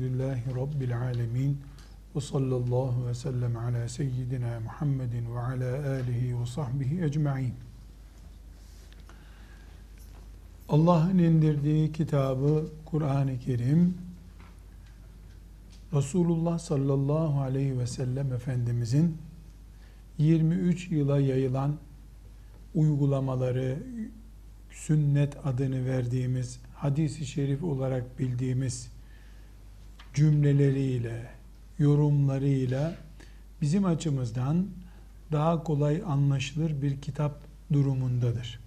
Elhamdülillahi Rabbil alemin. Ve sallallahu ve sellem ala seyyidina Muhammedin ve ala alihi ve sahbihi ecma'in. Allah'ın indirdiği kitabı Kur'an-ı Kerim Resulullah sallallahu aleyhi ve sellem Efendimizin 23 yıla yayılan uygulamaları, sünnet adını verdiğimiz, hadisi şerif olarak bildiğimiz cümleleriyle, yorumlarıyla bizim açımızdan daha kolay anlaşılır bir kitap durumundadır.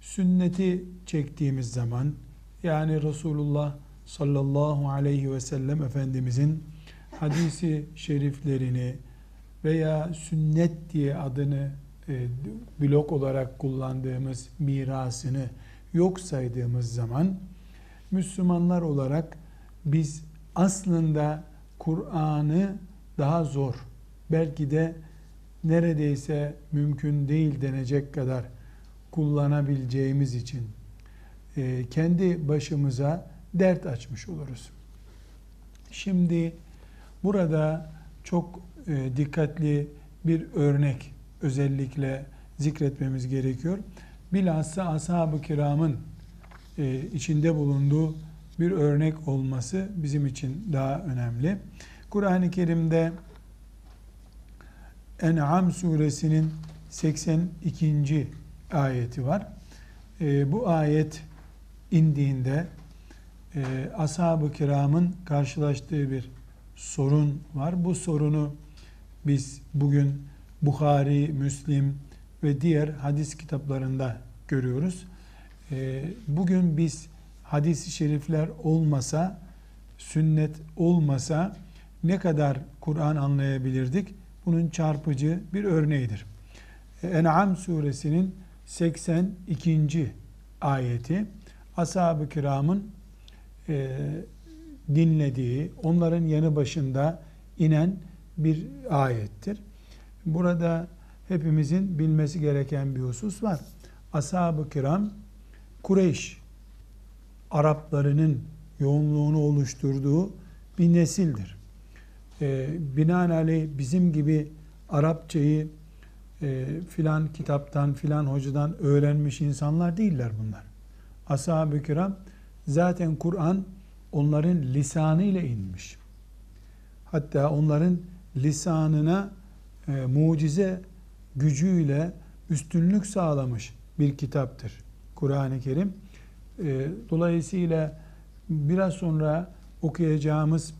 Sünneti çektiğimiz zaman yani Resulullah sallallahu aleyhi ve sellem Efendimizin hadisi şeriflerini veya sünnet diye adını e, blok olarak kullandığımız mirasını yok saydığımız zaman Müslümanlar olarak biz aslında Kur'an'ı daha zor, belki de neredeyse mümkün değil denecek kadar kullanabileceğimiz için e, kendi başımıza dert açmış oluruz. Şimdi burada çok e, dikkatli bir örnek özellikle zikretmemiz gerekiyor. Bilhassa ashab-ı kiramın e, içinde bulunduğu bir örnek olması bizim için daha önemli. Kur'an-ı Kerim'de En'am suresinin 82. ayeti var. E, bu ayet indiğinde e, ashab-ı kiramın karşılaştığı bir sorun var. Bu sorunu biz bugün Bukhari, Müslim ve diğer hadis kitaplarında görüyoruz. E, bugün biz hadis-i şerifler olmasa, sünnet olmasa ne kadar Kur'an anlayabilirdik? Bunun çarpıcı bir örneğidir. En'am suresinin 82. ayeti ashab-ı kiramın e, dinlediği, onların yanı başında inen bir ayettir. Burada hepimizin bilmesi gereken bir husus var. Ashab-ı kiram Kureyş Araplarının yoğunluğunu oluşturduğu bir nesildir. E, binaenaleyh bizim gibi Arapçayı e, filan kitaptan filan hocadan öğrenmiş insanlar değiller bunlar. Ashab-ı kiram zaten Kur'an onların lisanı ile inmiş. Hatta onların lisanına e, mucize gücüyle üstünlük sağlamış bir kitaptır Kur'an-ı Kerim. E, dolayısıyla biraz sonra okuyacağımız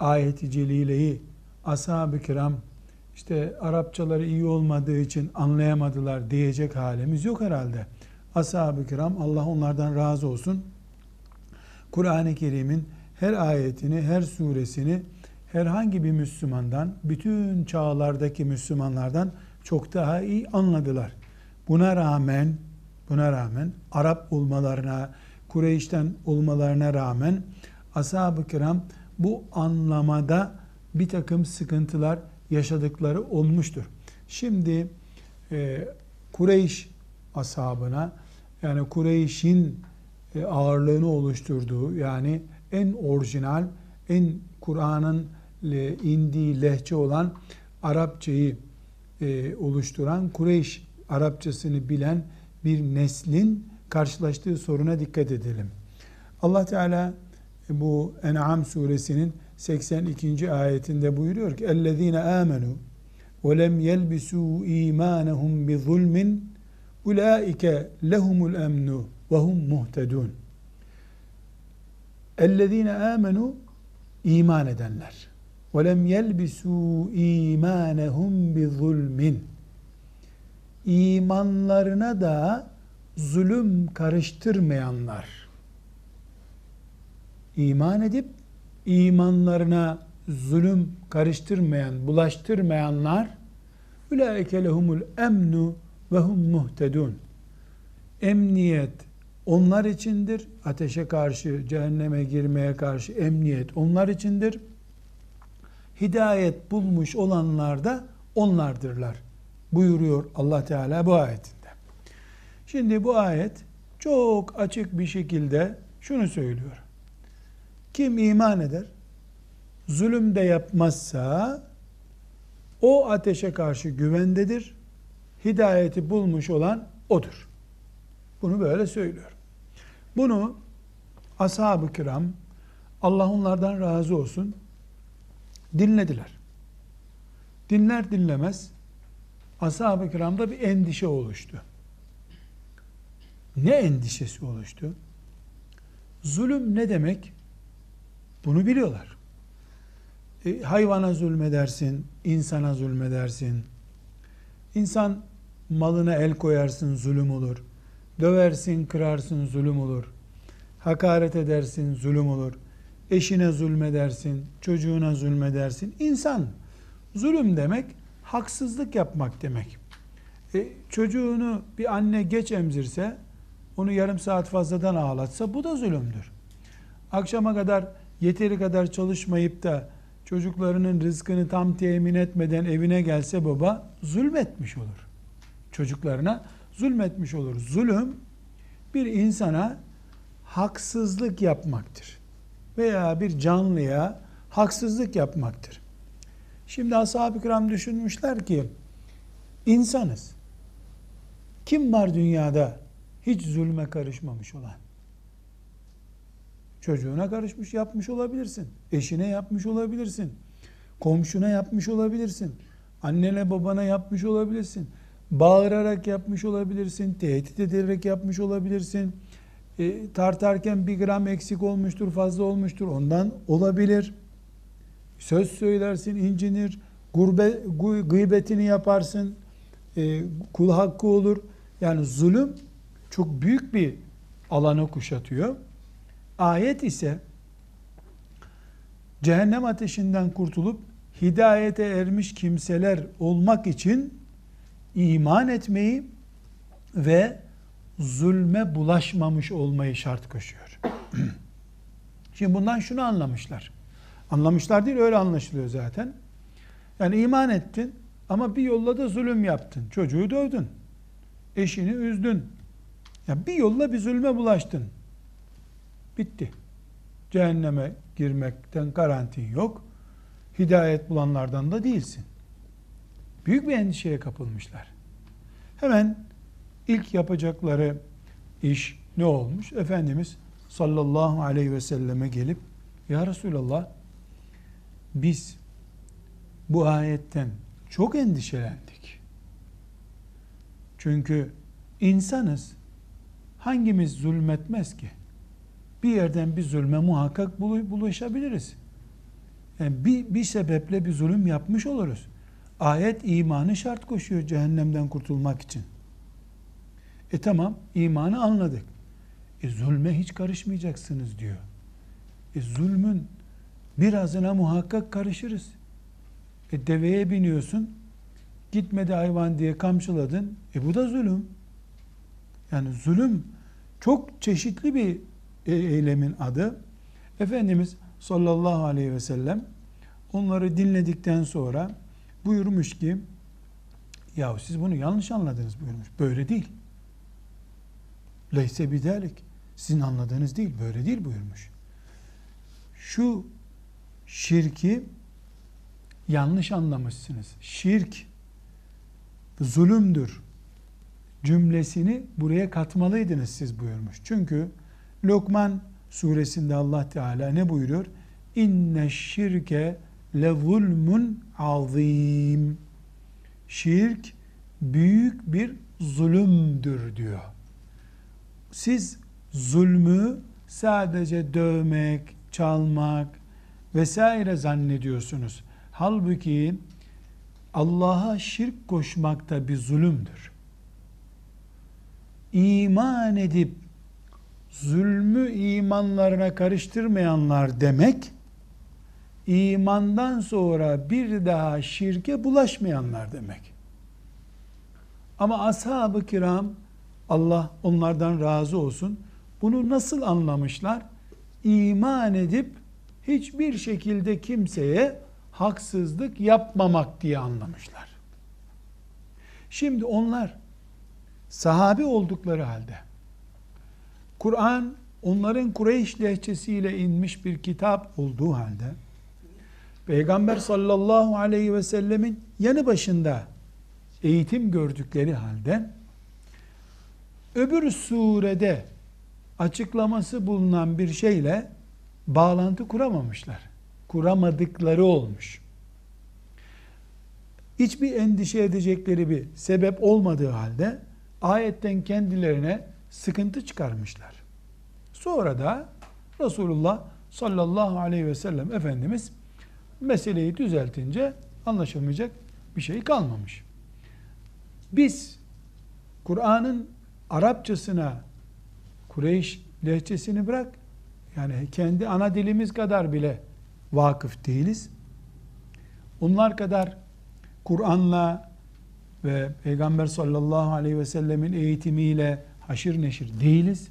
ayet-i celileyi ashab-ı kiram işte Arapçaları iyi olmadığı için anlayamadılar diyecek halimiz yok herhalde. Ashab-ı kiram Allah onlardan razı olsun. Kur'an-ı Kerim'in her ayetini, her suresini herhangi bir Müslümandan, bütün çağlardaki Müslümanlardan çok daha iyi anladılar. Buna rağmen, buna rağmen Arap olmalarına, Kureyş'ten olmalarına rağmen ashab-ı kiram bu anlamada bir takım sıkıntılar yaşadıkları olmuştur. Şimdi e, Kureyş ashabına yani Kureyş'in e, ağırlığını oluşturduğu yani en orijinal, en Kur'an'ın indiği lehçe olan Arapçayı e, oluşturan Kureyş Arapçasını bilen bir neslin karşılaştığı soruna dikkat edelim. Allah Teala bu En'am suresinin 82. ayetinde buyuruyor ki اَلَّذ۪ينَ آمَنُوا وَلَمْ يَلْبِسُوا اِيمَانَهُمْ بِظُلْمٍ اُولَٰئِكَ لَهُمُ الْاَمْنُ وَهُمْ مُهْتَدُونَ اَلَّذ۪ينَ آمَنُوا iman edenler. وَلَمْ يَلْبِسُوا اِيمَانَهُمْ بِظُلْمٍ İmanlarına da zulüm karıştırmayanlar. İman edip imanlarına zulüm karıştırmayan, bulaştırmayanlar ulaike lehumul emnu ve hum muhtedun. Emniyet onlar içindir. Ateşe karşı, cehenneme girmeye karşı emniyet onlar içindir. Hidayet bulmuş olanlar da onlardırlar. Buyuruyor Allah Teala bu ayetinde. Şimdi bu ayet çok açık bir şekilde şunu söylüyor. Kim iman eder, zulüm de yapmazsa o ateşe karşı güvendedir. Hidayeti bulmuş olan odur. Bunu böyle söylüyor. Bunu ashab-ı kiram Allah onlardan razı olsun dinlediler. Dinler dinlemez ashab-ı kiramda bir endişe oluştu. Ne endişesi oluştu? Zulüm ne demek? Bunu biliyorlar. E, hayvana zulmedersin, insana zulmedersin. İnsan malına el koyarsın, zulüm olur. Döversin, kırarsın, zulüm olur. Hakaret edersin, zulüm olur. Eşine zulmedersin, çocuğuna zulmedersin. İnsan, zulüm demek, haksızlık yapmak demek. E, çocuğunu bir anne geç emzirse, onu yarım saat fazladan ağlatsa bu da zulümdür. Akşama kadar yeteri kadar çalışmayıp da çocuklarının rızkını tam temin etmeden evine gelse baba zulmetmiş olur. Çocuklarına zulmetmiş olur. Zulüm bir insana haksızlık yapmaktır. Veya bir canlıya haksızlık yapmaktır. Şimdi ashab-ı kiram düşünmüşler ki insanız. Kim var dünyada hiç zulme karışmamış olan? Çocuğuna karışmış yapmış olabilirsin. Eşine yapmış olabilirsin. Komşuna yapmış olabilirsin. Annene babana yapmış olabilirsin. Bağırarak yapmış olabilirsin. Tehdit ederek yapmış olabilirsin. E, tartarken bir gram eksik olmuştur, fazla olmuştur. Ondan olabilir. Söz söylersin, incinir. Gurbe, gıybetini yaparsın. E, kul hakkı olur. Yani zulüm çok büyük bir alanı kuşatıyor. Ayet ise cehennem ateşinden kurtulup hidayete ermiş kimseler olmak için iman etmeyi ve zulme bulaşmamış olmayı şart koşuyor. Şimdi bundan şunu anlamışlar. Anlamışlar değil öyle anlaşılıyor zaten. Yani iman ettin ama bir yolla da zulüm yaptın. Çocuğu dövdün. Eşini üzdün. Ya bir yolla bir zulme bulaştın. Bitti. Cehenneme girmekten garantin yok. Hidayet bulanlardan da değilsin. Büyük bir endişeye kapılmışlar. Hemen ilk yapacakları iş ne olmuş? Efendimiz sallallahu aleyhi ve selleme gelip Ya Resulallah biz bu ayetten çok endişelendik. Çünkü insanız. Hangimiz zulmetmez ki? bir yerden bir zulme muhakkak bulaşabiliriz. Yani bir, bir sebeple bir zulüm yapmış oluruz. Ayet imanı şart koşuyor cehennemden kurtulmak için. E tamam imanı anladık. E zulme hiç karışmayacaksınız diyor. E zulmün birazına muhakkak karışırız. E deveye biniyorsun, gitmedi hayvan diye kamçıladın. E bu da zulüm. Yani zulüm çok çeşitli bir e, eylemin adı. Efendimiz sallallahu aleyhi ve sellem onları dinledikten sonra buyurmuş ki ya siz bunu yanlış anladınız buyurmuş. Böyle değil. Leyse bidalik. Sizin anladığınız değil. Böyle değil buyurmuş. Şu şirki yanlış anlamışsınız. Şirk zulümdür cümlesini buraya katmalıydınız siz buyurmuş. Çünkü Lokman suresinde Allah Teala ne buyuruyor? İnne şirke le zulmun azim. Şirk büyük bir zulümdür diyor. Siz zulmü sadece dövmek, çalmak vesaire zannediyorsunuz. Halbuki Allah'a şirk koşmak da bir zulümdür. İman edip zulmü imanlarına karıştırmayanlar demek, imandan sonra bir daha şirke bulaşmayanlar demek. Ama ashab-ı kiram, Allah onlardan razı olsun, bunu nasıl anlamışlar? İman edip hiçbir şekilde kimseye haksızlık yapmamak diye anlamışlar. Şimdi onlar sahabi oldukları halde Kur'an onların Kureyş lehçesiyle inmiş bir kitap olduğu halde Peygamber sallallahu aleyhi ve sellemin yanı başında eğitim gördükleri halde öbür surede açıklaması bulunan bir şeyle bağlantı kuramamışlar. Kuramadıkları olmuş. Hiçbir endişe edecekleri bir sebep olmadığı halde ayetten kendilerine sıkıntı çıkarmışlar. Sonra da Resulullah sallallahu aleyhi ve sellem Efendimiz meseleyi düzeltince anlaşılmayacak bir şey kalmamış. Biz Kur'an'ın Arapçasına Kureyş lehçesini bırak yani kendi ana dilimiz kadar bile vakıf değiliz. Onlar kadar Kur'an'la ve Peygamber sallallahu aleyhi ve sellemin eğitimiyle haşır neşir değiliz.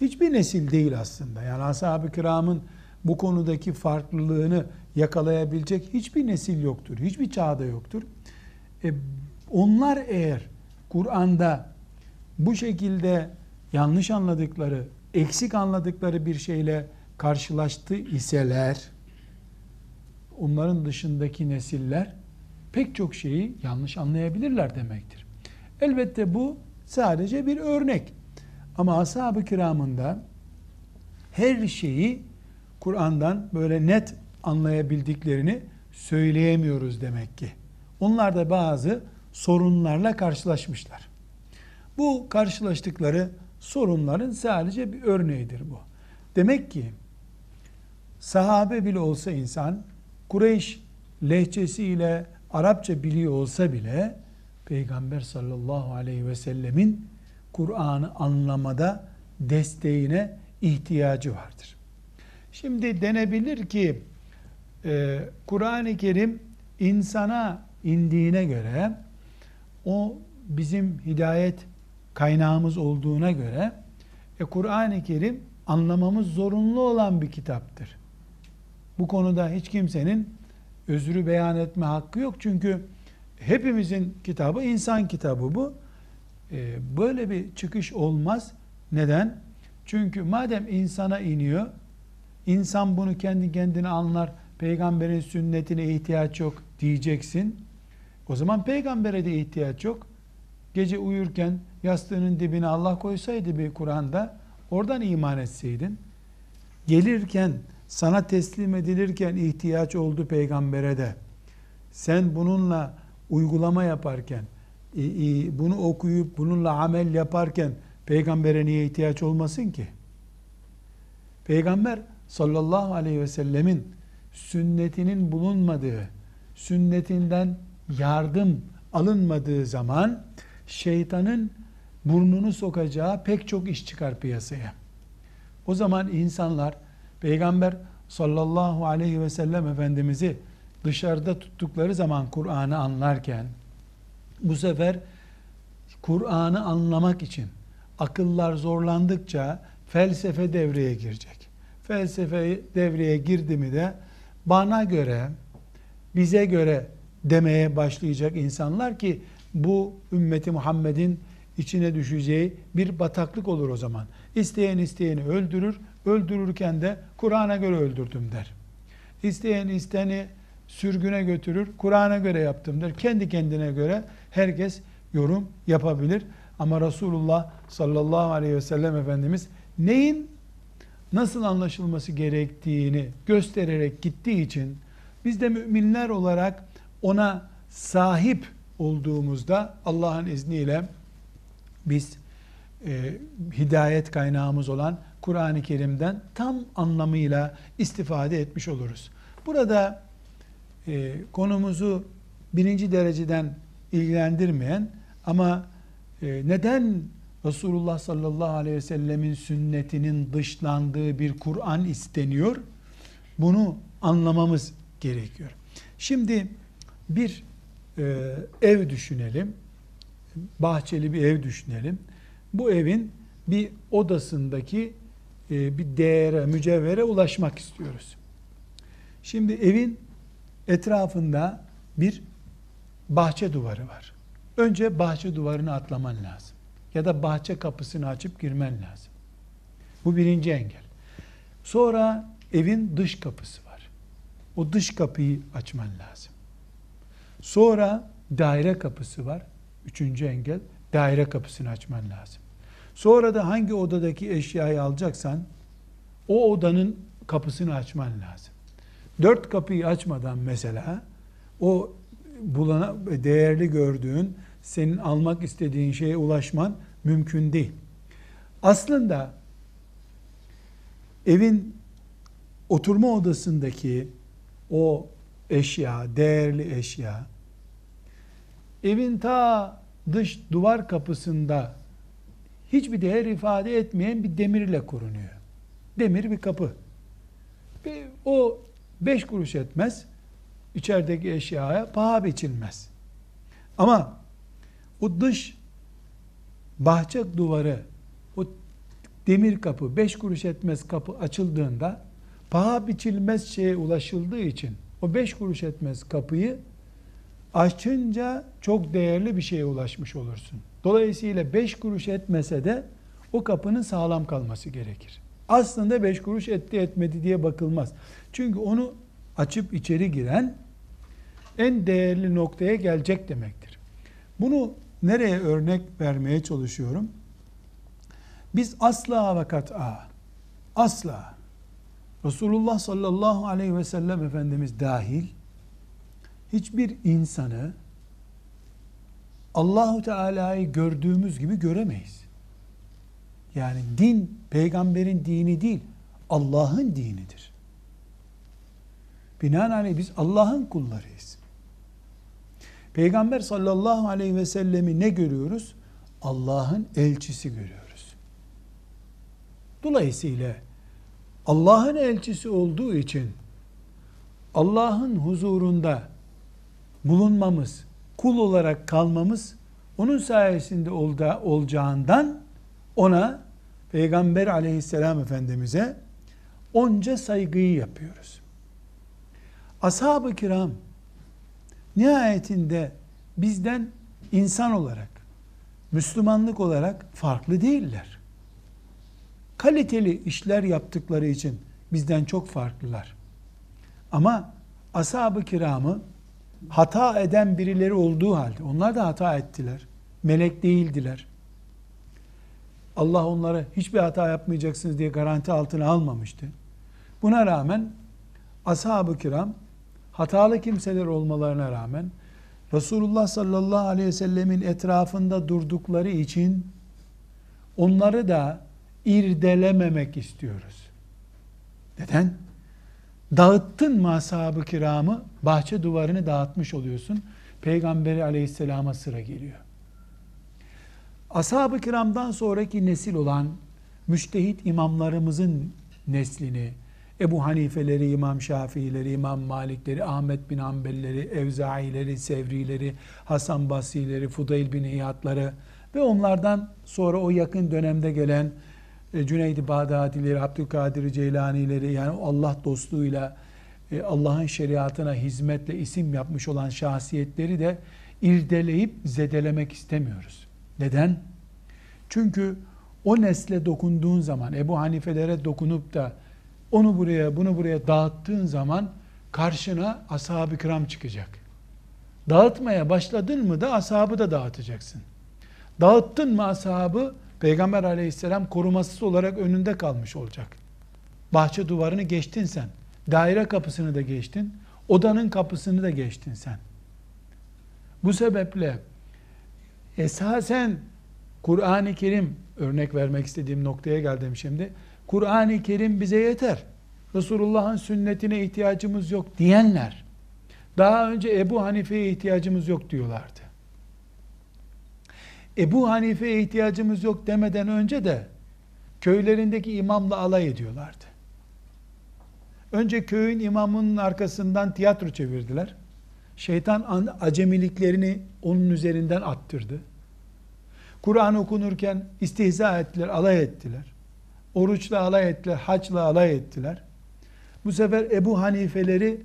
Hiçbir nesil değil aslında. Yani ashab-ı kiramın bu konudaki farklılığını yakalayabilecek hiçbir nesil yoktur. Hiçbir çağda yoktur. E, onlar eğer Kur'an'da bu şekilde yanlış anladıkları, eksik anladıkları bir şeyle karşılaştı iseler, onların dışındaki nesiller pek çok şeyi yanlış anlayabilirler demektir. Elbette bu sadece bir örnek. Ama ashab-ı kiramında her şeyi Kur'an'dan böyle net anlayabildiklerini söyleyemiyoruz demek ki. Onlar da bazı sorunlarla karşılaşmışlar. Bu karşılaştıkları sorunların sadece bir örneğidir bu. Demek ki sahabe bile olsa insan Kureyş lehçesiyle Arapça biliyor olsa bile Peygamber sallallahu aleyhi ve sellemin Kur'an'ı anlamada desteğine ihtiyacı vardır. Şimdi denebilir ki e, Kur'an-ı Kerim insana indiğine göre o bizim hidayet kaynağımız olduğuna göre e, Kur'an-ı Kerim anlamamız zorunlu olan bir kitaptır. Bu konuda hiç kimsenin özrü beyan etme hakkı yok. Çünkü hepimizin kitabı insan kitabı bu. E, böyle bir çıkış olmaz. Neden? Çünkü madem insana iniyor, insan bunu kendi kendine anlar, peygamberin sünnetine ihtiyaç yok diyeceksin. O zaman peygambere de ihtiyaç yok. Gece uyurken yastığının dibine Allah koysaydı bir Kur'an'da oradan iman etseydin. Gelirken sana teslim edilirken ihtiyaç oldu peygambere de. Sen bununla uygulama yaparken, bunu okuyup bununla amel yaparken peygambere niye ihtiyaç olmasın ki? Peygamber sallallahu aleyhi ve sellemin sünnetinin bulunmadığı, sünnetinden yardım alınmadığı zaman şeytanın burnunu sokacağı pek çok iş çıkar piyasaya. O zaman insanlar Peygamber sallallahu aleyhi ve sellem Efendimiz'i dışarıda tuttukları zaman Kur'an'ı anlarken bu sefer Kur'an'ı anlamak için akıllar zorlandıkça felsefe devreye girecek. Felsefe devreye girdi mi de bana göre, bize göre demeye başlayacak insanlar ki bu ümmeti Muhammed'in içine düşeceği bir bataklık olur o zaman. İsteyen isteyeni öldürür, öldürürken de Kur'an'a göre öldürdüm der. İsteyen isteni sürgüne götürür, Kur'an'a göre yaptım der. Kendi kendine göre herkes yorum yapabilir. Ama Resulullah sallallahu aleyhi ve sellem Efendimiz neyin nasıl anlaşılması gerektiğini göstererek gittiği için biz de müminler olarak ona sahip olduğumuzda Allah'ın izniyle biz e, hidayet kaynağımız olan Kur'an-ı Kerim'den tam anlamıyla istifade etmiş oluruz. Burada e, konumuzu birinci dereceden ilgilendirmeyen ama e, neden Resulullah sallallahu aleyhi ve sellemin sünnetinin dışlandığı bir Kur'an isteniyor? Bunu anlamamız gerekiyor. Şimdi bir e, ev düşünelim. Bahçeli bir ev düşünelim. Bu evin bir odasındaki e, bir değere, mücevhere ulaşmak istiyoruz. Şimdi evin etrafında bir bahçe duvarı var. Önce bahçe duvarını atlaman lazım. Ya da bahçe kapısını açıp girmen lazım. Bu birinci engel. Sonra evin dış kapısı var. O dış kapıyı açman lazım. Sonra daire kapısı var. Üçüncü engel daire kapısını açman lazım. Sonra da hangi odadaki eşyayı alacaksan o odanın kapısını açman lazım. Dört kapıyı açmadan mesela o bulana, değerli gördüğün, senin almak istediğin şeye ulaşman mümkün değil. Aslında evin oturma odasındaki o eşya, değerli eşya, evin ta dış duvar kapısında hiçbir değer ifade etmeyen bir demirle korunuyor. Demir bir kapı. Bir, o beş kuruş etmez. İçerideki eşyaya paha biçilmez. Ama o dış bahçe duvarı, o demir kapı, beş kuruş etmez kapı açıldığında paha biçilmez şeye ulaşıldığı için o beş kuruş etmez kapıyı açınca çok değerli bir şeye ulaşmış olursun. Dolayısıyla beş kuruş etmese de o kapının sağlam kalması gerekir. Aslında beş kuruş etti etmedi diye bakılmaz. Çünkü onu açıp içeri giren en değerli noktaya gelecek demektir. Bunu nereye örnek vermeye çalışıyorum? Biz asla ve kat'a, asla Resulullah sallallahu aleyhi ve sellem Efendimiz dahil hiçbir insanı Allahu Teala'yı gördüğümüz gibi göremeyiz. Yani din peygamberin dini değil, Allah'ın dinidir. Binaenaleyh biz Allah'ın kullarıyız. Peygamber sallallahu aleyhi ve sellemi ne görüyoruz? Allah'ın elçisi görüyoruz. Dolayısıyla Allah'ın elçisi olduğu için Allah'ın huzurunda bulunmamız, kul olarak kalmamız onun sayesinde olacağından ona Peygamber aleyhisselam efendimize onca saygıyı yapıyoruz. Ashab-ı kiram nihayetinde bizden insan olarak, Müslümanlık olarak farklı değiller. Kaliteli işler yaptıkları için bizden çok farklılar. Ama ashab-ı kiramı hata eden birileri olduğu halde, onlar da hata ettiler. Melek değildiler. Allah onlara hiçbir hata yapmayacaksınız diye garanti altına almamıştı. Buna rağmen ashab-ı kiram hatalı kimseler olmalarına rağmen Resulullah sallallahu aleyhi ve sellemin etrafında durdukları için onları da irdelememek istiyoruz. Neden? Dağıttın mı ashab-ı kiramı, bahçe duvarını dağıtmış oluyorsun. Peygamberi aleyhisselama sıra geliyor. Ashab-ı kiramdan sonraki nesil olan müştehit imamlarımızın neslini, Ebu Hanifeleri, İmam Şafiileri, İmam Malikleri, Ahmet bin Hanbelleri, Evzaileri, Sevrileri, Hasan Basrileri, Fudayl bin İyadları ve onlardan sonra o yakın dönemde gelen Cüneyd-i Bağdadileri, Abdülkadir Ceylanileri yani Allah dostluğuyla e, Allah'ın şeriatına hizmetle isim yapmış olan şahsiyetleri de irdeleyip zedelemek istemiyoruz. Neden? Çünkü o nesle dokunduğun zaman, Ebu Hanifelere dokunup da onu buraya, bunu buraya dağıttığın zaman karşına ashab-ı kiram çıkacak. Dağıtmaya başladın mı da ashabı da dağıtacaksın. Dağıttın mı ashabı, Peygamber aleyhisselam korumasız olarak önünde kalmış olacak. Bahçe duvarını geçtin sen. Daire kapısını da geçtin. Odanın kapısını da geçtin sen. Bu sebeple esasen Kur'an-ı Kerim örnek vermek istediğim noktaya geldim şimdi. Kur'an-ı Kerim bize yeter. Resulullah'ın sünnetine ihtiyacımız yok diyenler daha önce Ebu Hanife'ye ihtiyacımız yok diyorlardı. Ebu Hanife'ye ihtiyacımız yok demeden önce de köylerindeki imamla alay ediyorlardı. Önce köyün imamının arkasından tiyatro çevirdiler. Şeytan acemiliklerini onun üzerinden attırdı. Kur'an okunurken istihza ettiler, alay ettiler. Oruçla alay ettiler, haçla alay ettiler. Bu sefer Ebu Hanifeleri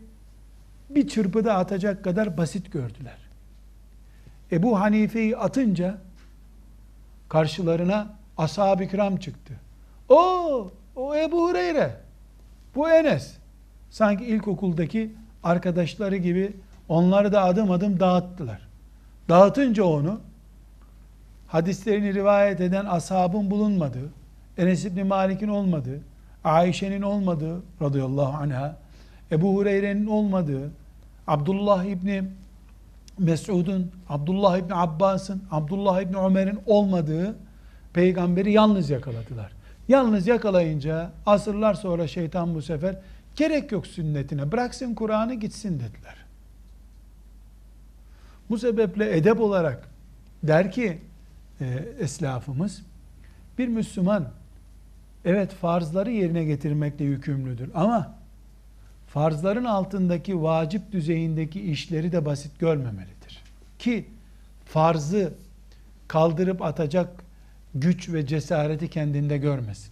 bir çırpıda atacak kadar basit gördüler. Ebu Hanife'yi atınca karşılarına ashab-ı kiram çıktı. O o Ebu Hureyre, bu Enes. Sanki ilkokuldaki arkadaşları gibi onları da adım adım dağıttılar. Dağıtınca onu hadislerini rivayet eden ashabın bulunmadığı, Enes İbni Malik'in olmadığı, Ayşe'nin olmadığı radıyallahu anha, Ebu Hureyre'nin olmadığı, Abdullah İbni Mesud'un, Abdullah İbni Abbas'ın, Abdullah İbni Ömer'in olmadığı peygamberi yalnız yakaladılar. Yalnız yakalayınca asırlar sonra şeytan bu sefer gerek yok sünnetine bıraksın Kur'an'ı gitsin dediler. Bu sebeple edep olarak der ki e, eslafımız bir Müslüman evet farzları yerine getirmekle yükümlüdür ama farzların altındaki vacip düzeyindeki işleri de basit görmemelidir. Ki farzı kaldırıp atacak güç ve cesareti kendinde görmesin.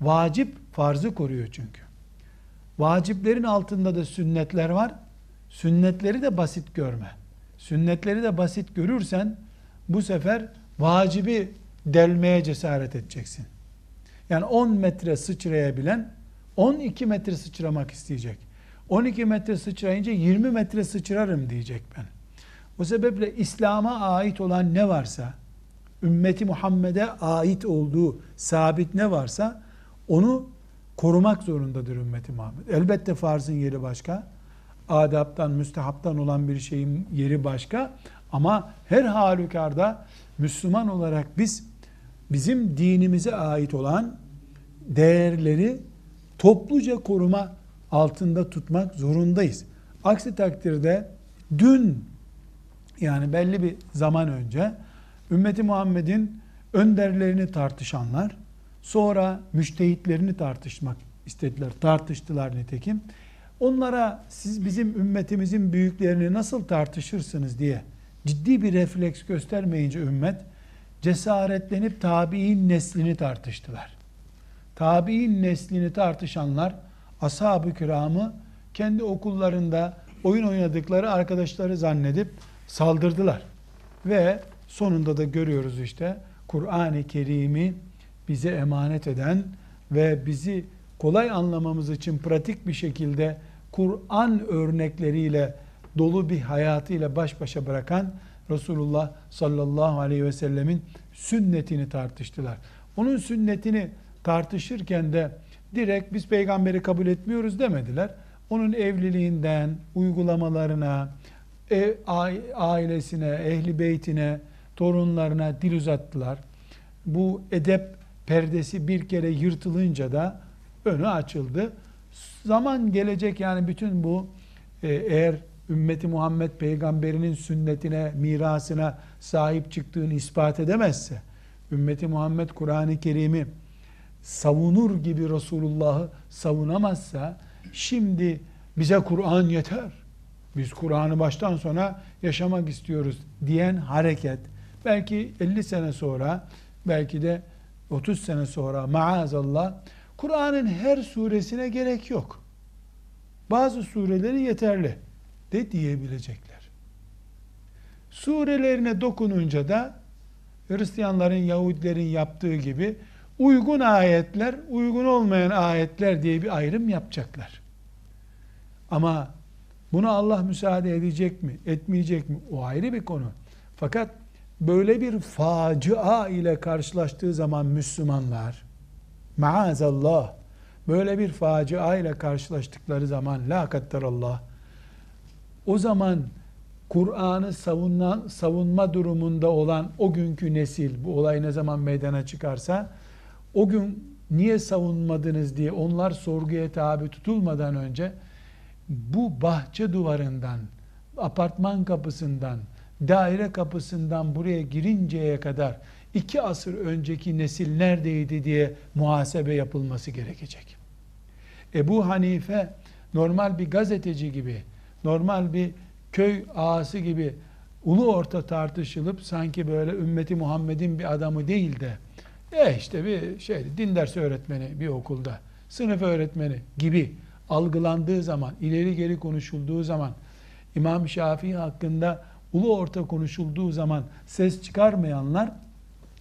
Vacip farzı koruyor çünkü. Vaciplerin altında da sünnetler var. Sünnetleri de basit görme. Sünnetleri de basit görürsen bu sefer vacibi delmeye cesaret edeceksin. Yani 10 metre sıçrayabilen 12 metre sıçramak isteyecek. 12 metre sıçrayınca 20 metre sıçrarım diyecek ben. O sebeple İslam'a ait olan ne varsa, ümmeti Muhammed'e ait olduğu sabit ne varsa onu korumak zorundadır ümmeti Muhammed. Elbette farzın yeri başka, adaptan, müstehaptan olan bir şeyin yeri başka ama her halükarda Müslüman olarak biz bizim dinimize ait olan değerleri topluca koruma altında tutmak zorundayız. Aksi takdirde dün yani belli bir zaman önce ümmeti Muhammed'in önderlerini tartışanlar sonra müştehitlerini tartışmak istediler. Tartıştılar nitekim. Onlara siz bizim ümmetimizin büyüklerini nasıl tartışırsınız diye ciddi bir refleks göstermeyince ümmet cesaretlenip tabi'in neslini tartıştılar. Tabi'in neslini tartışanlar ashab-ı kiramı kendi okullarında oyun oynadıkları arkadaşları zannedip saldırdılar. Ve sonunda da görüyoruz işte Kur'an-ı Kerim'i bize emanet eden ve bizi kolay anlamamız için pratik bir şekilde Kur'an örnekleriyle dolu bir hayatıyla baş başa bırakan Resulullah sallallahu aleyhi ve sellemin sünnetini tartıştılar. Onun sünnetini tartışırken de direkt biz peygamberi kabul etmiyoruz demediler. Onun evliliğinden, uygulamalarına, ev, ailesine, ehli beytine, torunlarına dil uzattılar. Bu edep perdesi bir kere yırtılınca da önü açıldı. Zaman gelecek yani bütün bu e, eğer ümmeti Muhammed peygamberinin sünnetine, mirasına sahip çıktığını ispat edemezse, ümmeti Muhammed Kur'an-ı Kerim'i savunur gibi Resulullah'ı savunamazsa, şimdi bize Kur'an yeter, biz Kur'an'ı baştan sona yaşamak istiyoruz diyen hareket, belki 50 sene sonra, belki de 30 sene sonra maazallah, Kur'an'ın her suresine gerek yok. Bazı sureleri yeterli de diyebilecekler. Surelerine dokununca da Hristiyanların, Yahudilerin yaptığı gibi uygun ayetler, uygun olmayan ayetler diye bir ayrım yapacaklar. Ama bunu Allah müsaade edecek mi, etmeyecek mi? O ayrı bir konu. Fakat böyle bir facia ile karşılaştığı zaman Müslümanlar maazallah böyle bir facia ile karşılaştıkları zaman la Allah o zaman Kur'an'ı savunma, savunma durumunda olan o günkü nesil bu olay ne zaman meydana çıkarsa o gün niye savunmadınız diye onlar sorguya tabi tutulmadan önce bu bahçe duvarından apartman kapısından daire kapısından buraya girinceye kadar iki asır önceki nesil neredeydi diye muhasebe yapılması gerekecek. Ebu Hanife normal bir gazeteci gibi, normal bir köy ağası gibi ulu orta tartışılıp sanki böyle ümmeti Muhammed'in bir adamı değil de e işte bir şey din dersi öğretmeni bir okulda, sınıf öğretmeni gibi algılandığı zaman, ileri geri konuşulduğu zaman İmam Şafii hakkında ulu orta konuşulduğu zaman ses çıkarmayanlar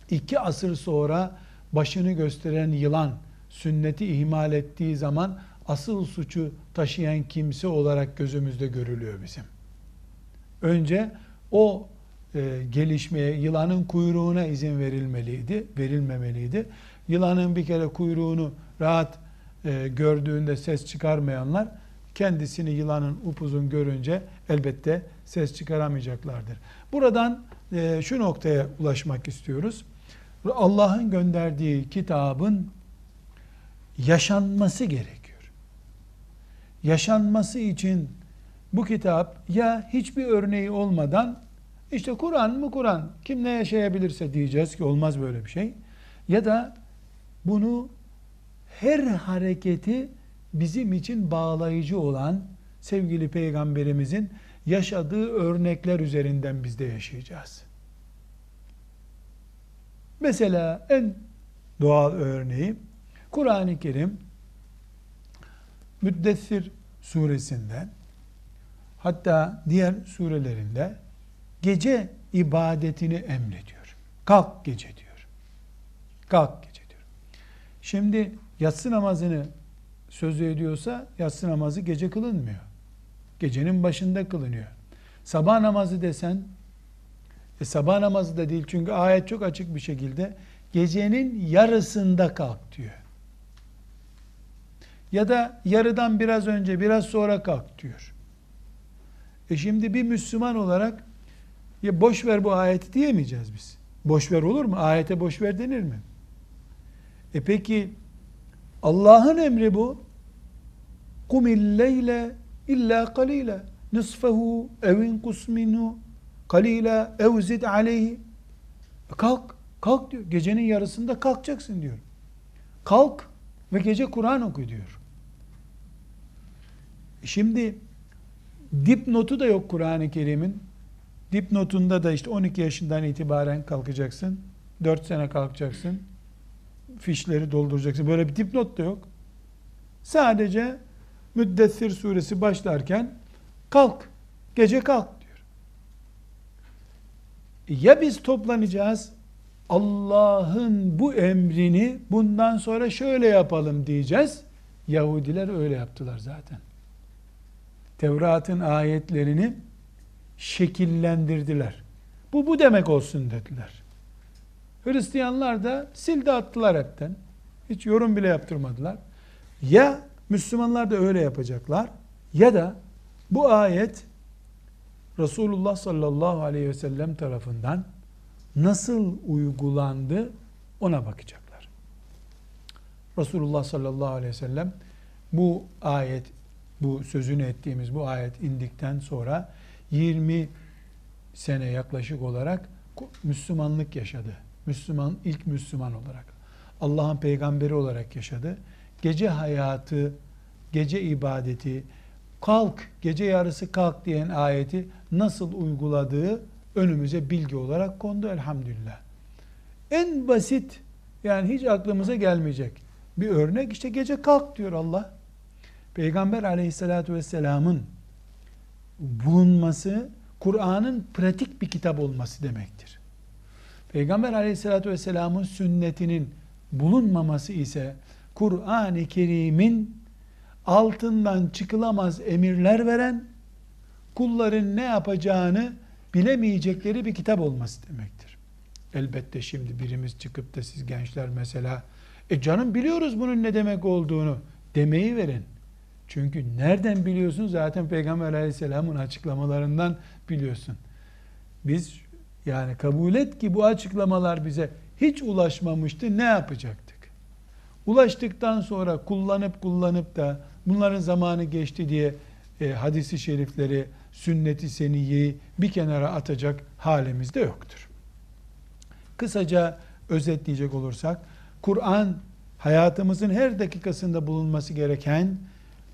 iki asır sonra başını gösteren yılan sünneti ihmal ettiği zaman asıl suçu taşıyan kimse olarak gözümüzde görülüyor bizim. Önce o e, gelişmeye, yılanın kuyruğuna izin verilmeliydi, verilmemeliydi. Yılanın bir kere kuyruğunu rahat e, gördüğünde ses çıkarmayanlar kendisini yılanın upuzun görünce elbette ses çıkaramayacaklardır. Buradan e, şu noktaya ulaşmak istiyoruz. Allah'ın gönderdiği kitabın yaşanması gerekiyor. Yaşanması için bu kitap ya hiçbir örneği olmadan işte Kur'an mı Kur'an kim ne yaşayabilirse diyeceğiz ki olmaz böyle bir şey. Ya da bunu her hareketi bizim için bağlayıcı olan sevgili peygamberimizin yaşadığı örnekler üzerinden biz de yaşayacağız. Mesela en doğal örneği Kur'an-ı Kerim Müddessir suresinde hatta diğer surelerinde gece ibadetini emrediyor. Kalk gece diyor. Kalk gece diyor. Şimdi yatsı namazını sözü ediyorsa yatsı namazı gece kılınmıyor. Gecenin başında kılınıyor. Sabah namazı desen e sabah namazı da değil çünkü ayet çok açık bir şekilde gecenin yarısında kalk diyor. Ya da yarıdan biraz önce biraz sonra kalk diyor. E şimdi bir Müslüman olarak ya boş ver bu ayeti diyemeyeceğiz biz. Boş ver olur mu? Ayete boş ver denir mi? E peki Allah'ın emri bu. Kumil leyle illa kalile nisfehu evin kusminu kalila ev zid aleyhi e kalk kalk diyor gecenin yarısında kalkacaksın diyor kalk ve gece Kur'an oku diyor e şimdi dipnotu da yok Kur'an-ı Kerim'in dipnotunda da işte 12 yaşından itibaren kalkacaksın 4 sene kalkacaksın fişleri dolduracaksın böyle bir dipnot da yok sadece Müddessir suresi başlarken kalk, gece kalk diyor. Ya biz toplanacağız, Allah'ın bu emrini bundan sonra şöyle yapalım diyeceğiz. Yahudiler öyle yaptılar zaten. Tevrat'ın ayetlerini şekillendirdiler. Bu bu demek olsun dediler. Hristiyanlar da sildi attılar hepten. Hiç yorum bile yaptırmadılar. Ya Müslümanlar da öyle yapacaklar. Ya da bu ayet Resulullah sallallahu aleyhi ve sellem tarafından nasıl uygulandı ona bakacaklar. Resulullah sallallahu aleyhi ve sellem bu ayet, bu sözünü ettiğimiz bu ayet indikten sonra 20 sene yaklaşık olarak Müslümanlık yaşadı. Müslüman ilk Müslüman olarak. Allah'ın peygamberi olarak yaşadı gece hayatı, gece ibadeti, kalk, gece yarısı kalk diyen ayeti nasıl uyguladığı önümüze bilgi olarak kondu elhamdülillah. En basit yani hiç aklımıza gelmeyecek bir örnek işte gece kalk diyor Allah. Peygamber aleyhissalatü vesselamın bulunması Kur'an'ın pratik bir kitap olması demektir. Peygamber aleyhissalatü vesselamın sünnetinin bulunmaması ise Kur'an-ı Kerim'in altından çıkılamaz emirler veren, kulların ne yapacağını bilemeyecekleri bir kitap olması demektir. Elbette şimdi birimiz çıkıp da siz gençler mesela, e canım biliyoruz bunun ne demek olduğunu demeyi verin. Çünkü nereden biliyorsun? Zaten Peygamber aleyhisselamın açıklamalarından biliyorsun. Biz yani kabul et ki bu açıklamalar bize hiç ulaşmamıştı. Ne yapacaktık? Ulaştıktan sonra kullanıp kullanıp da bunların zamanı geçti diye e, hadisi şerifleri, sünneti seniyeyi bir kenara atacak halimiz de yoktur. Kısaca özetleyecek olursak, Kur'an hayatımızın her dakikasında bulunması gereken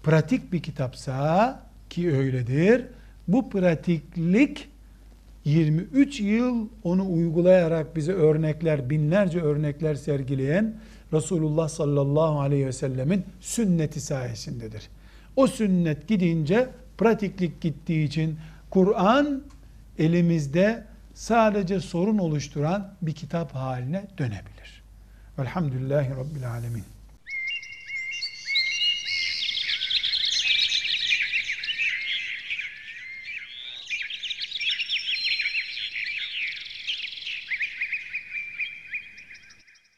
pratik bir kitapsa ki öyledir. Bu pratiklik 23 yıl onu uygulayarak bize örnekler, binlerce örnekler sergileyen Resulullah sallallahu aleyhi ve sellemin sünneti sayesindedir. O sünnet gidince pratiklik gittiği için Kur'an elimizde sadece sorun oluşturan bir kitap haline dönebilir. Velhamdülillahi Rabbil Alemin.